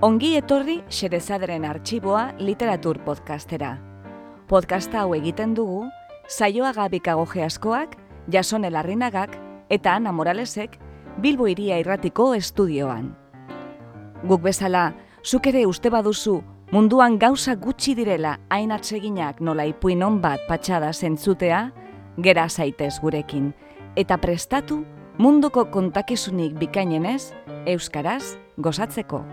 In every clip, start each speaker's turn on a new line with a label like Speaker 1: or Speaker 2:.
Speaker 1: Ongi etorri Xerezaderen arxiboa literatur podcastera. Podcasta hau egiten dugu, saioa gabikago geaskoak, jason elarrinagak eta Ana Moralesek Bilbo iria irratiko estudioan. Guk bezala, zuk ere uste baduzu munduan gauza gutxi direla hain atseginak nola ipuin on bat patxada zentzutea, gera zaitez gurekin, eta prestatu munduko kontakizunik bikainenez, Euskaraz gozatzeko.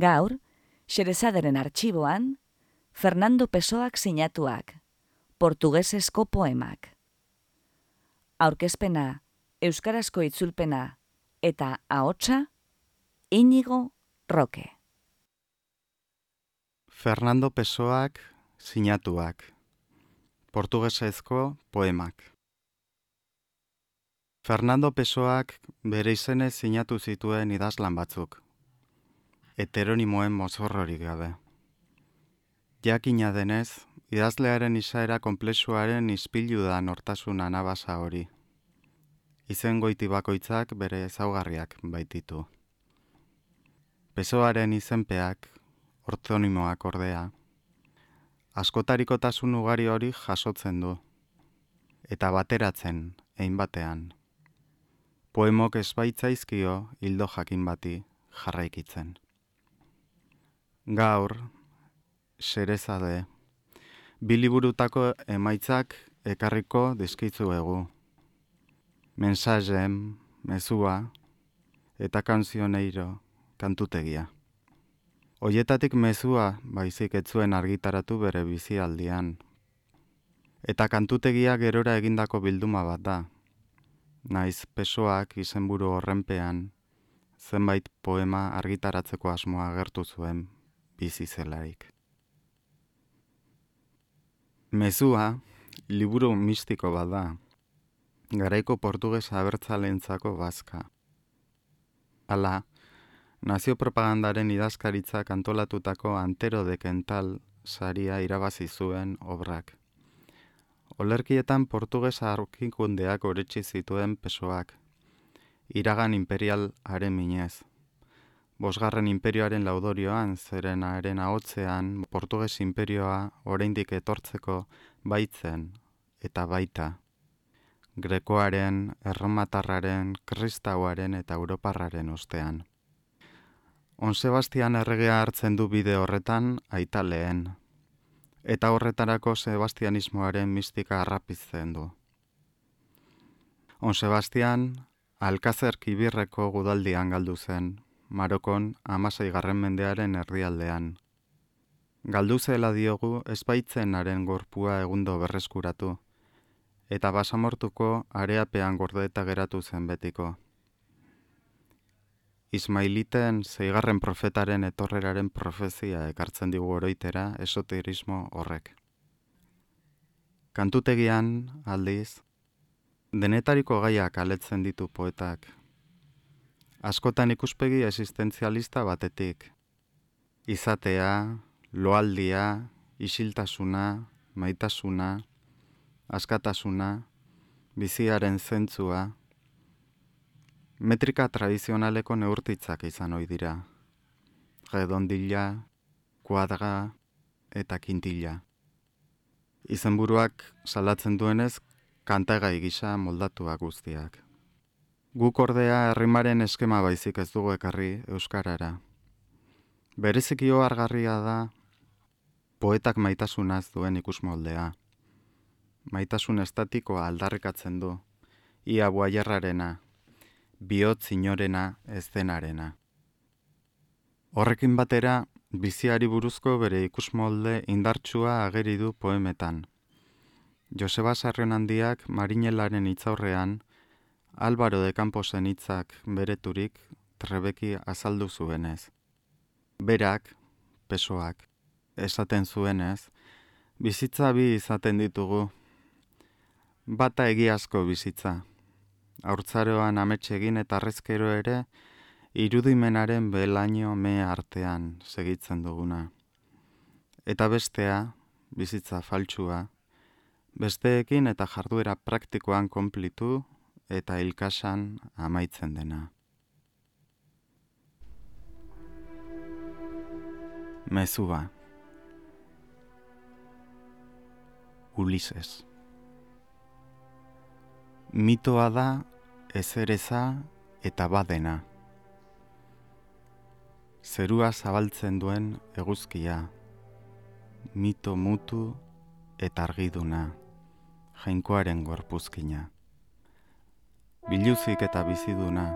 Speaker 1: Gaur, Xerezaderen arxiboan, Fernando Pesoak sinatuak, portugesezko poemak. Aurkezpena, euskarazko itzulpena eta ahotsa, Inigo Roque.
Speaker 2: Fernando Pesoak sinatuak, portugesezko poemak. Fernando Pesoak bere izenez sinatu zituen idazlan batzuk heteronimoen mozorrorik gabe. Jakina denez, idazlearen izaera komplexuaren izpilu da nortasun anabasa hori. Izen goiti bakoitzak bere ezaugarriak baititu. Pesoaren izenpeak, ortonimoak ordea, askotarikotasun ugari hori jasotzen du, eta bateratzen, egin batean. Poemok ezbaitzaizkio hildo jakin bati jarraikitzen. Gaur, serezade, biliburutako emaitzak ekarriko dizkitzu egu. Mensazem, mezua, eta kanzioneiro, kantutegia. Oietatik mezua baizik etzuen argitaratu bere bizialdian. Eta kantutegia gerora egindako bilduma bat da. Naiz pesoak izenburu horrenpean, zenbait poema argitaratzeko asmoa agertu zuen bizi zelaik. Mezua, liburu mistiko bat da, garaiko portugues abertzalentzako bazka. Hala, nazio propagandaren idazkaritza kantolatutako antero dekental saria irabazi zuen obrak. Olerkietan portugesa arkikundeak oretsi zituen pesoak, iragan imperial haren minez. Bosgarren imperioaren laudorioan, zeren aren ahotzean, Portugues imperioa oraindik etortzeko baitzen eta baita. Grekoaren, erromatarraren, kristauaren eta europarraren ostean. On Sebastian erregea hartzen du bide horretan aita lehen. Eta horretarako Sebastianismoaren mistika harrapizten du. On Sebastian, Alkazer kibirreko gudaldian galdu zen, Marokon amasei garren mendearen erdialdean. Galdu zela diogu espaitzenaren gorpua egundo berreskuratu, eta basamortuko areapean gordeta geratu zen betiko. Ismailiten zeigarren profetaren etorreraren profezia ekartzen digu oroitera esoterismo horrek. Kantutegian, aldiz, denetariko gaiak aletzen ditu poetak, askotan ikuspegi existentzialista batetik. Izatea, loaldia, isiltasuna, maitasuna, askatasuna, biziaren zentzua, metrika tradizionaleko neurtitzak izan ohi dira. Redondilla, kuadra eta kintilla. Izenburuak salatzen duenez, kantagai gisa moldatuak guztiak. Guk ordea herrimaren eskema baizik ez dugu ekarri euskarara. Berezikio argarria da poetak maitasunaz duen ikusmoldea. Maitasun estatikoa aldarrikatzen du, ia buaierrarena, bihot zinorena ez denarena. Horrekin batera, biziari buruzko bere ikusmolde indartsua ageri du poemetan. Joseba Sarren handiak marinelaren itzaurrean, Albaro de Camposen hitzak bereturik trebeki azaldu zuenez. berak, pesoak, esaten zuenez, bizitza bi izaten ditugu, bata egiazko bizitza. Haurtzaroan egin eta arrezkero ere, irudimenaren belaino me artean segitzen duguna. Eta bestea, bizitza faltsua, besteekin eta jarduera praktikoan konplitu eta ilkasan amaitzen dena. Mezua Ulises Mitoa da ezereza eta badena. Zerua zabaltzen duen eguzkia, mito mutu eta argiduna, jainkoaren gorpuzkina. Biluzik eta biziduna,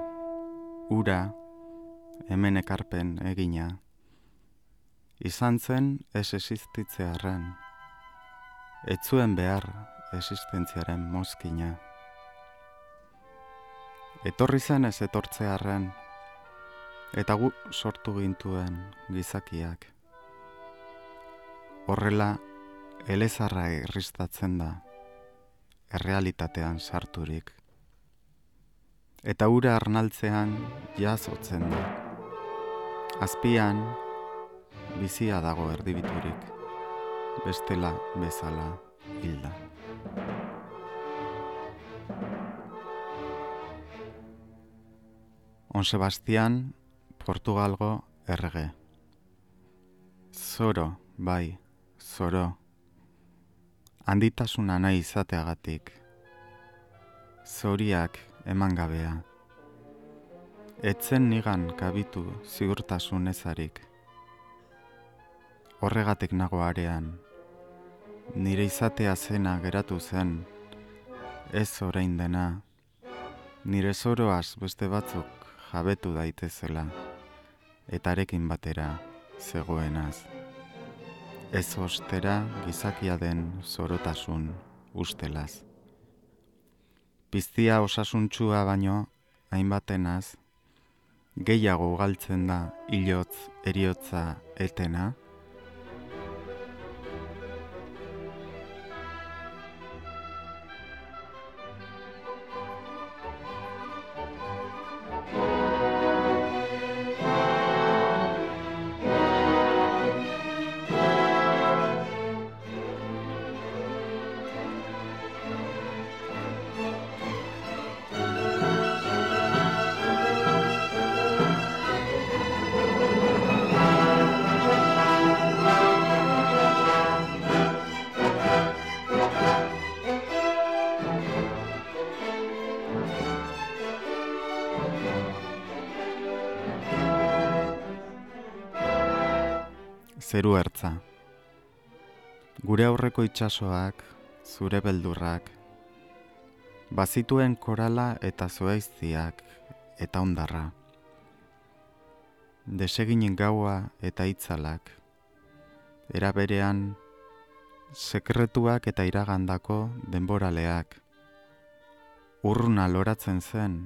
Speaker 2: ura, hemen ekarpen egina, izan zen ez existitzearen, ez zuen behar existentziaren mozkina. Etorri zen ez etortzearen, eta gu sortu gintuen gizakiak. Horrela, elezarra irristatzen da, errealitatean sarturik. Eta ura arnaltzean jazotzen da. Azpian, bizia dago erdibiturik, bestela bezala hilda. On Sebastian, Portugalgo errege. Zoro, bai, zoro. Handitasuna nahi izateagatik. Zoriak eman gabea. Etzen nigan kabitu ziurtasun ezarik. Horregatik nago arean. Nire izatea zena geratu zen. Ez orain dena. Nire zoroaz beste batzuk jabetu daitezela, eta arekin batera zegoenaz. Ez ostera gizakia den zorotasun ustelaz. Piztia osasuntxua baino, hainbatenaz, gehiago galtzen da hilotz eriotza etena, zeru ertza. Gure aurreko itsasoak, zure beldurrak, bazituen korala eta zoaizziak eta ondarra. Deseginen gaua eta itzalak, eraberean sekretuak eta iragandako denboraleak, urruna loratzen zen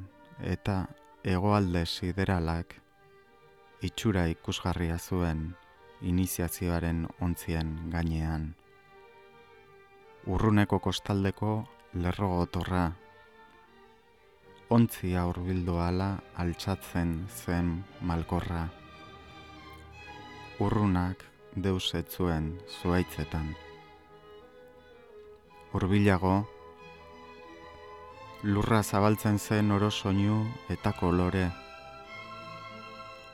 Speaker 2: eta egoalde sideralak, itxura ikusgarria zuen iniziazioaren ontzien gainean. Urruneko kostaldeko lerro gotorra, ontzia urbildu ala altxatzen zen malkorra. Urrunak deus etzuen zuaitzetan. Urbilago, lurra zabaltzen zen oro soinu eta kolore,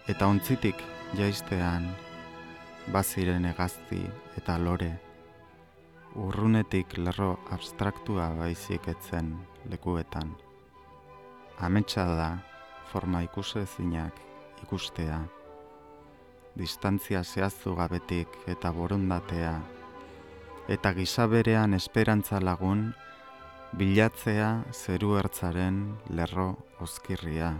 Speaker 2: eta ontzitik jaiztean baziren egazti eta lore, urrunetik lerro abstraktua baizik etzen lekuetan. Ametsa da forma ikusezinak ikustea, distantzia zehaztu gabetik eta borondatea, eta gizaberean esperantza lagun, bilatzea zeru ertzaren lerro oskirria.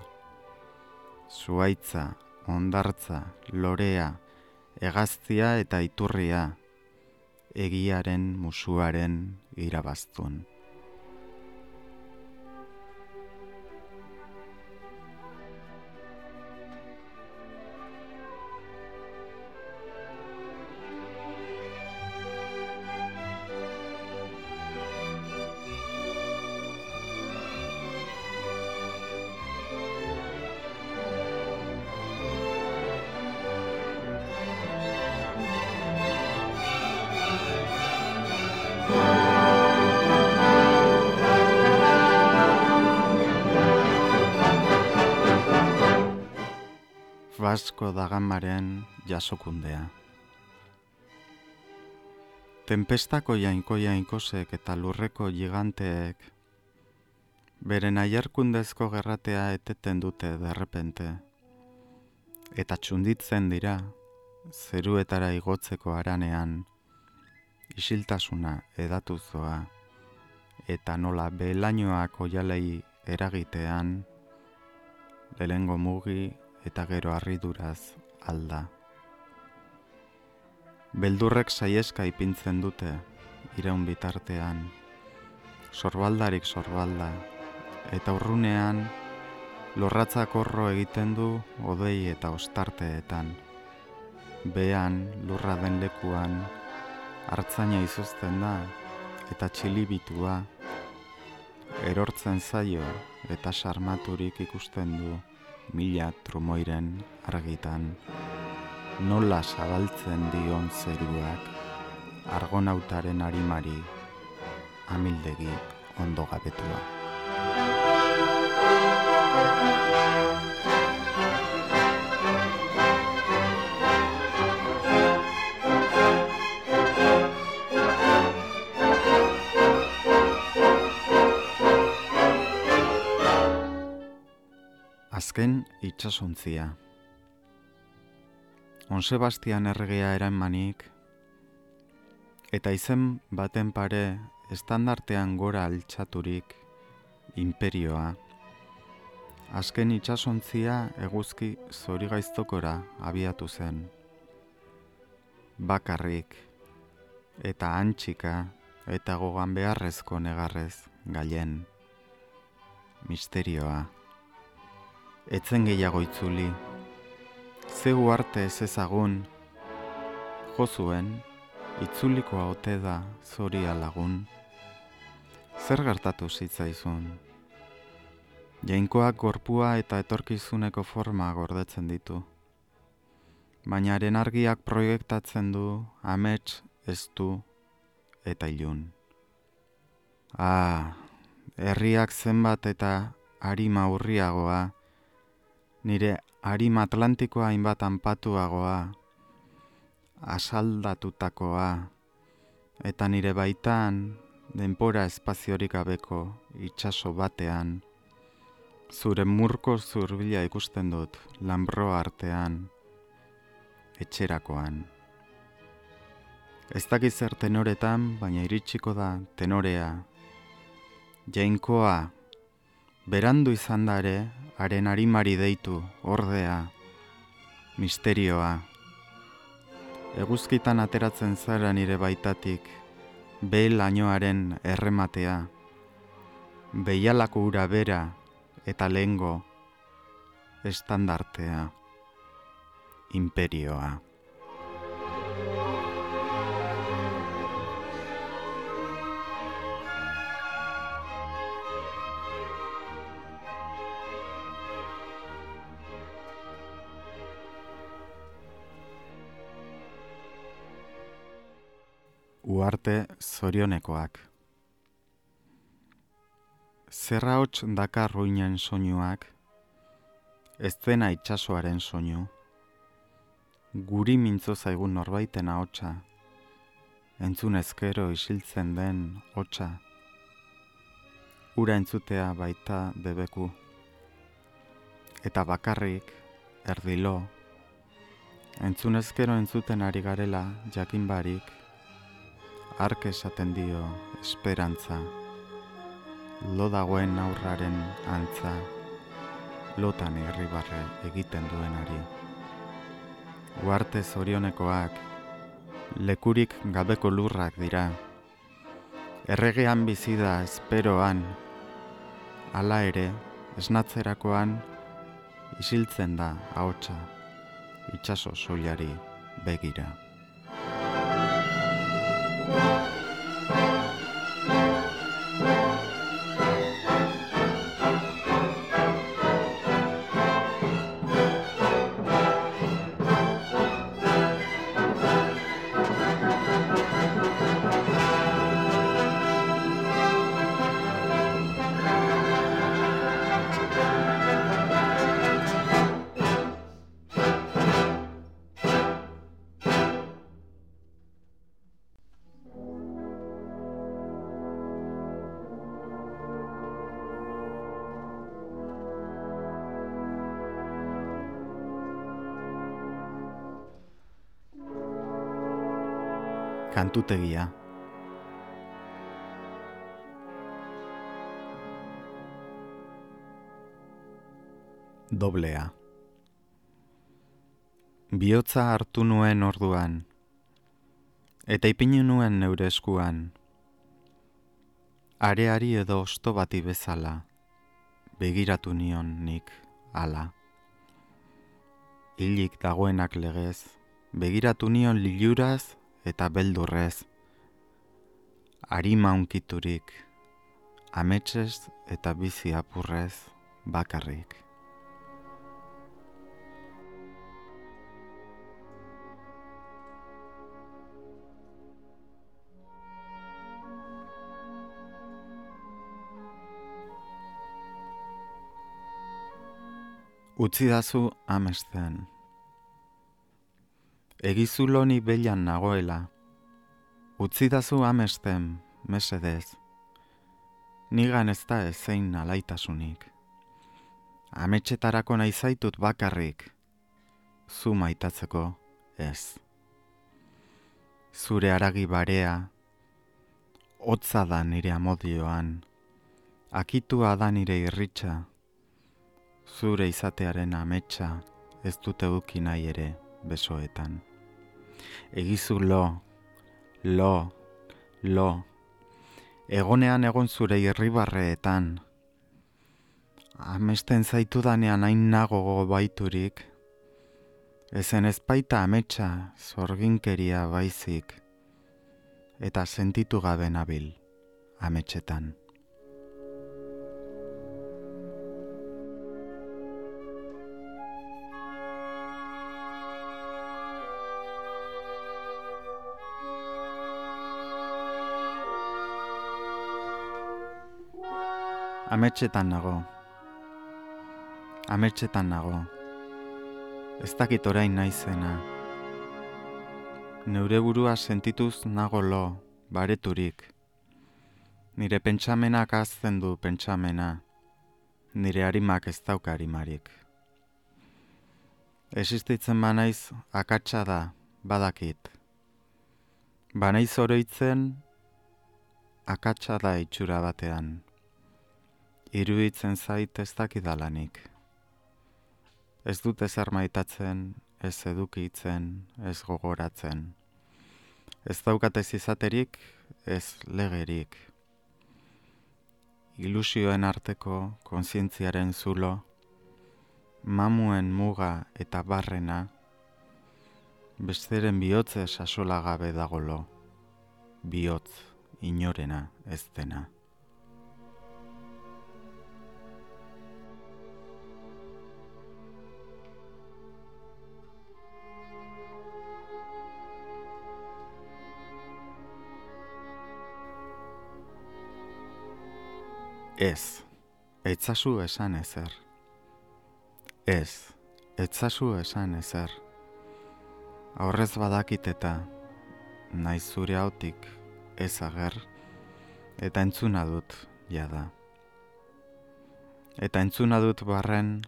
Speaker 2: Zuaitza, ondartza, lorea, egaztia eta iturria, egiaren musuaren irabaztun. Egasko dagamaren jasokundea. Tempestako jainko jainkosek eta lurreko giganteek beren aierkundezko gerratea eteten dute derrepente. Eta txunditzen dira, zeruetara igotzeko aranean, isiltasuna edatuzoa, eta nola belainoak oialei eragitean, lehengo mugi eta gero harriduraz alda. Beldurrek saieska ipintzen dute, iraun bitartean, sorbaldarik sorbalda, eta urrunean, lorratzak horro egiten du odei eta ostarteetan. Bean, lurra den lekuan, hartzaina izuzten da, eta txilibitua, erortzen zaio eta sarmaturik ikusten du mila trumoiren argitan. Nola zabaltzen dion zeruak argonautaren arimari amildegi ondo gabetua. Azken itxasontzia. On Sebastian erregea eranmanik, eta izen baten pare estandartean gora altxaturik imperioa. Azken itxasontzia eguzki zorigaiztokora abiatu zen. Bakarrik eta antxika eta gogan beharrezko negarrez gaien. Misterioa etzen gehiago itzuli. Zeu arte ez ezagun, jozuen, itzulikoa ote da zoria lagun. Zer gertatu zitzaizun? Jainkoak gorpua eta etorkizuneko forma gordetzen ditu. Baina argiak proiektatzen du amets ez du eta ilun. Ah, herriak zenbat eta harima urriagoa, nire harim atlantikoa hainbat anpatuagoa, asaldatutakoa, eta nire baitan denpora espaziorik gabeko itsaso batean, zure murko zurbila ikusten dut lambro artean, etxerakoan. Ez dakiz zer tenoretan, baina iritsiko da tenorea. Jainkoa, berandu izan da ere, haren harimari deitu, ordea, misterioa. Eguzkitan ateratzen zara nire baitatik, behel ainoaren errematea, behialako ura bera eta lehengo estandartea, imperioa. Uarte zorionekoak. Zerra hots dakar ruinen soinuak, ez dena itxasoaren soinu. Guri mintzo zaigun norbaiten ahotsa, entzun ezkero isiltzen den hotsa. Ura entzutea baita debeku. Eta bakarrik, erdilo, entzun ezkero entzuten ari garela jakin barik, ark esaten dio esperantza, lo dagoen aurraren antza, lotan irribarre egiten duenari. Guarte zorionekoak, lekurik gabeko lurrak dira, erregean bizi da esperoan, hala ere, esnatzerakoan, isiltzen da ahotsa, itxaso soilari begira. Kantutegia. Doblea. Biotza hartu nuen orduan, eta ipinu nuen neure eskuan, areari edo osto bati bezala, begiratu nion nik ala. Hilik dagoenak legez, begiratu nion liluraz eta beldurrez, harima unkiturik, ametsez eta bizi apurrez bakarrik. Utzi dazu amesten. Egizuloni beilan nagoela. Utzi dazu amesten, mesedez. Nigan ez da ezein alaitasunik. Ametxetarako nahi zaitut bakarrik. Zu maitatzeko ez. Zure aragi barea. Otza da nire amodioan. Akitua da nire irritxa zure izatearen ametsa ez dute uki nahi ere besoetan. Egizu lo, lo, lo, egonean egon zure irribarreetan. Amesten zaitu danean hain nago baiturik, ezen ezpaita ametsa zorginkeria baizik, eta sentitu gabe nabil ametsetan. Ametxetan nago. Ametxetan nago. Ez dakit orain naizena. Neure burua sentituz nago lo, bareturik. Nire pentsamenak azten du pentsamena. Nire harimak ez dauka harimarik. Existitzen banaiz akatsa da, badakit. Banaiz oroitzen akatsa da itxura batean iruditzen zait ez dakidalanik. Ez dut ezer maitatzen, ez edukitzen, ez gogoratzen. Ez daukatez izaterik, ez legerik. Ilusioen arteko kontzientziaren zulo, mamuen muga eta barrena, besteren bihotze sasola gabe dagolo, bihotz inorena ez dena. Ez, etzazu esan ezer. Ez, etzazu esan ezer. Aurrez badakit eta naiz zure hautik ez ager, eta entzuna dut jada. Eta entzuna dut barren,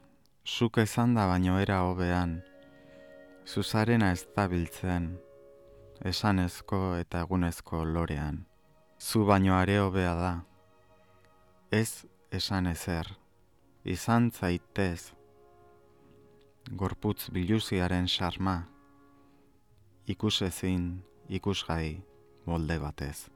Speaker 2: zuk ezan da baino era hobean, zuzarena ez da biltzen, esanezko eta egunezko lorean. Zu baino are hobea da, ez esan ezer, izan zaitez, gorputz biluziaren sarma, ikusezin, ikusgai, molde batez.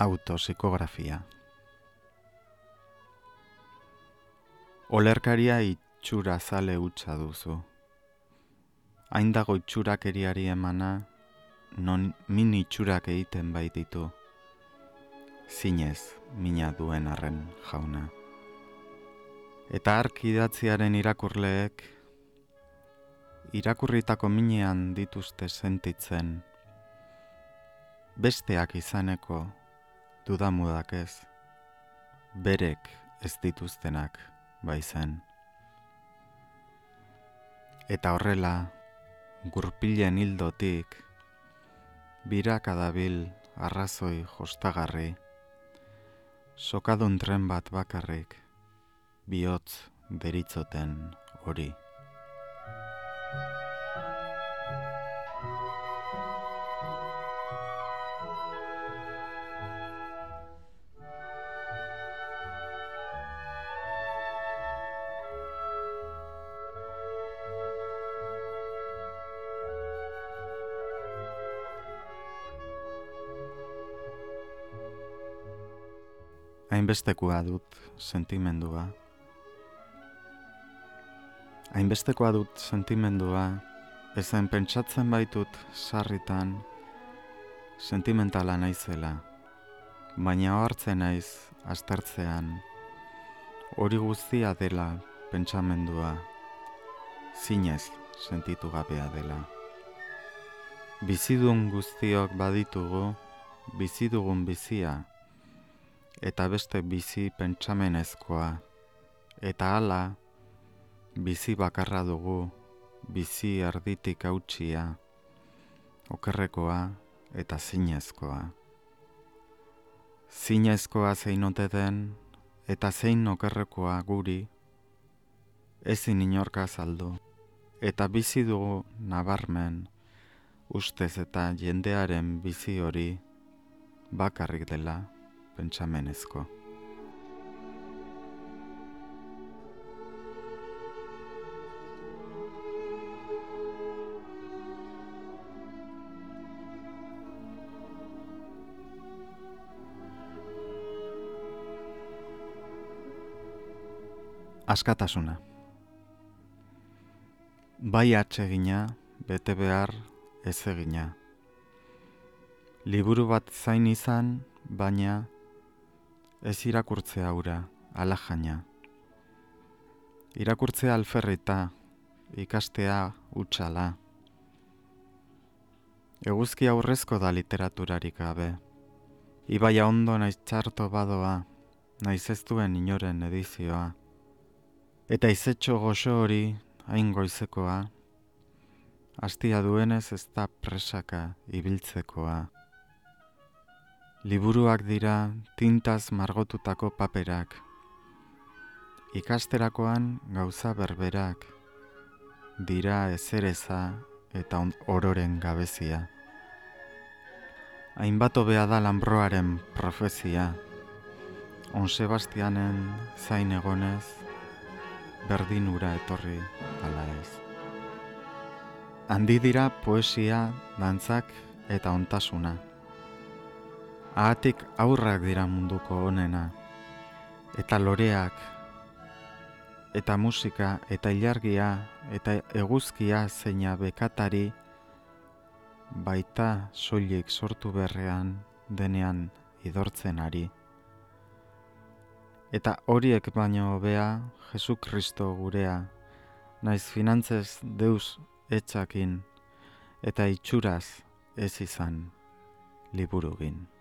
Speaker 2: Autopsikografia. Olerkaria itxura zale utza duzu. Hain dago itxurak eriari emana, non min itxurak egiten baititu. Zinez, mina duen arren jauna. Eta ark idatziaren irakurleek, irakurritako minean dituzte sentitzen, besteak izaneko dudamudak ez, berek ez dituztenak baizen. Eta horrela, gurpilen hildotik birak adabil arrazoi jostagarri, sokadun tren bat bakarrik, bihotz deritzoten hori. Hainbestekoa dut sentimendua. Hainbestekoa dut sentimendua, ezen pentsatzen baitut sarritan sentimentala naizela, baina hartzen naiz astertzean, hori guztia dela pentsamendua, zinez sentitu gabea dela. Bizidun guztiok baditugu, bizidugun bizia, eta beste bizi pentsamenezkoa. Eta hala, bizi bakarra dugu, bizi erditik hautsia, okerrekoa eta zinezkoa. Zinezkoa zein ote den, eta zein okerrekoa guri, ezin inorka saldu, eta bizi dugu nabarmen, ustez eta jendearen bizi hori bakarrik dela pentsamenezko. Askatasuna Bai atsegina, bete behar, ez egina. Liburu bat zain izan, baina ez irakurtzea aura, ala jaina. Irakurtzea alferrita, ikastea utxala. Eguzki aurrezko da literaturarik gabe. Ibaia ondo naiz txarto badoa, naiz ez duen inoren edizioa. Eta izetxo goxo hori, hain goizekoa, Astia duenez ez da presaka ibiltzekoa. Liburuak dira tintaz margotutako paperak. Ikasterakoan gauza berberak. Dira ezereza eta ororen gabezia. Hainbat hobea da lambroaren profezia. On Sebastianen zain egonez, berdin ura etorri ala ez. Handi dira poesia, dantzak eta ontasuna. Ahatik aurrak dira munduko honena, eta loreak, eta musika, eta ilargia, eta eguzkia zeina bekatari, baita soilik sortu berrean denean idortzen ari. Eta horiek baino hobea Jesu Kristo gurea, naiz finantzez deus etxakin, eta itxuraz ez izan liburugin.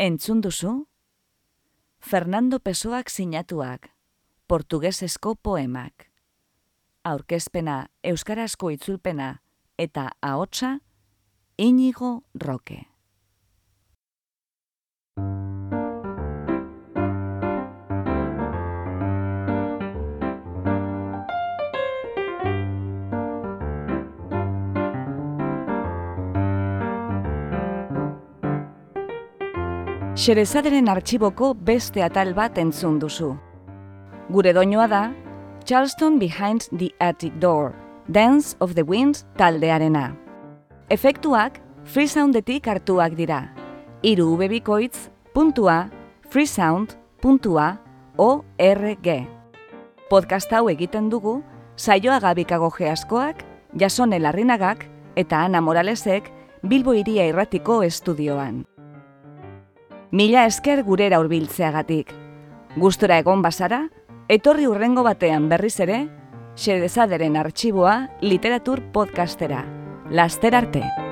Speaker 1: Entzun duzu? Fernando Pesoak sinatuak, portugesesko poemak. Aurkezpena euskarazko itzulpena eta ahotsa Inigo Roque. Xerezaderen artxiboko beste atal bat entzun duzu. Gure doinoa da, Charleston Behind the Attic Door, Dance of the Winds taldearena. Efektuak freesoundetik hartuak dira. Iru ubebikoitz puntua freesound puntua org. Podcast hau egiten dugu, saioa gabikago geaskoak, jasone larrinagak eta Ana Moralesek Bilbo iria irratiko estudioan. Mila esker gurera hurbiltzeagatik. Gustora egon bazara, etorri urrengo batean berriz ere, xedezaderen artxiboa literatur podcastera. Laster arte!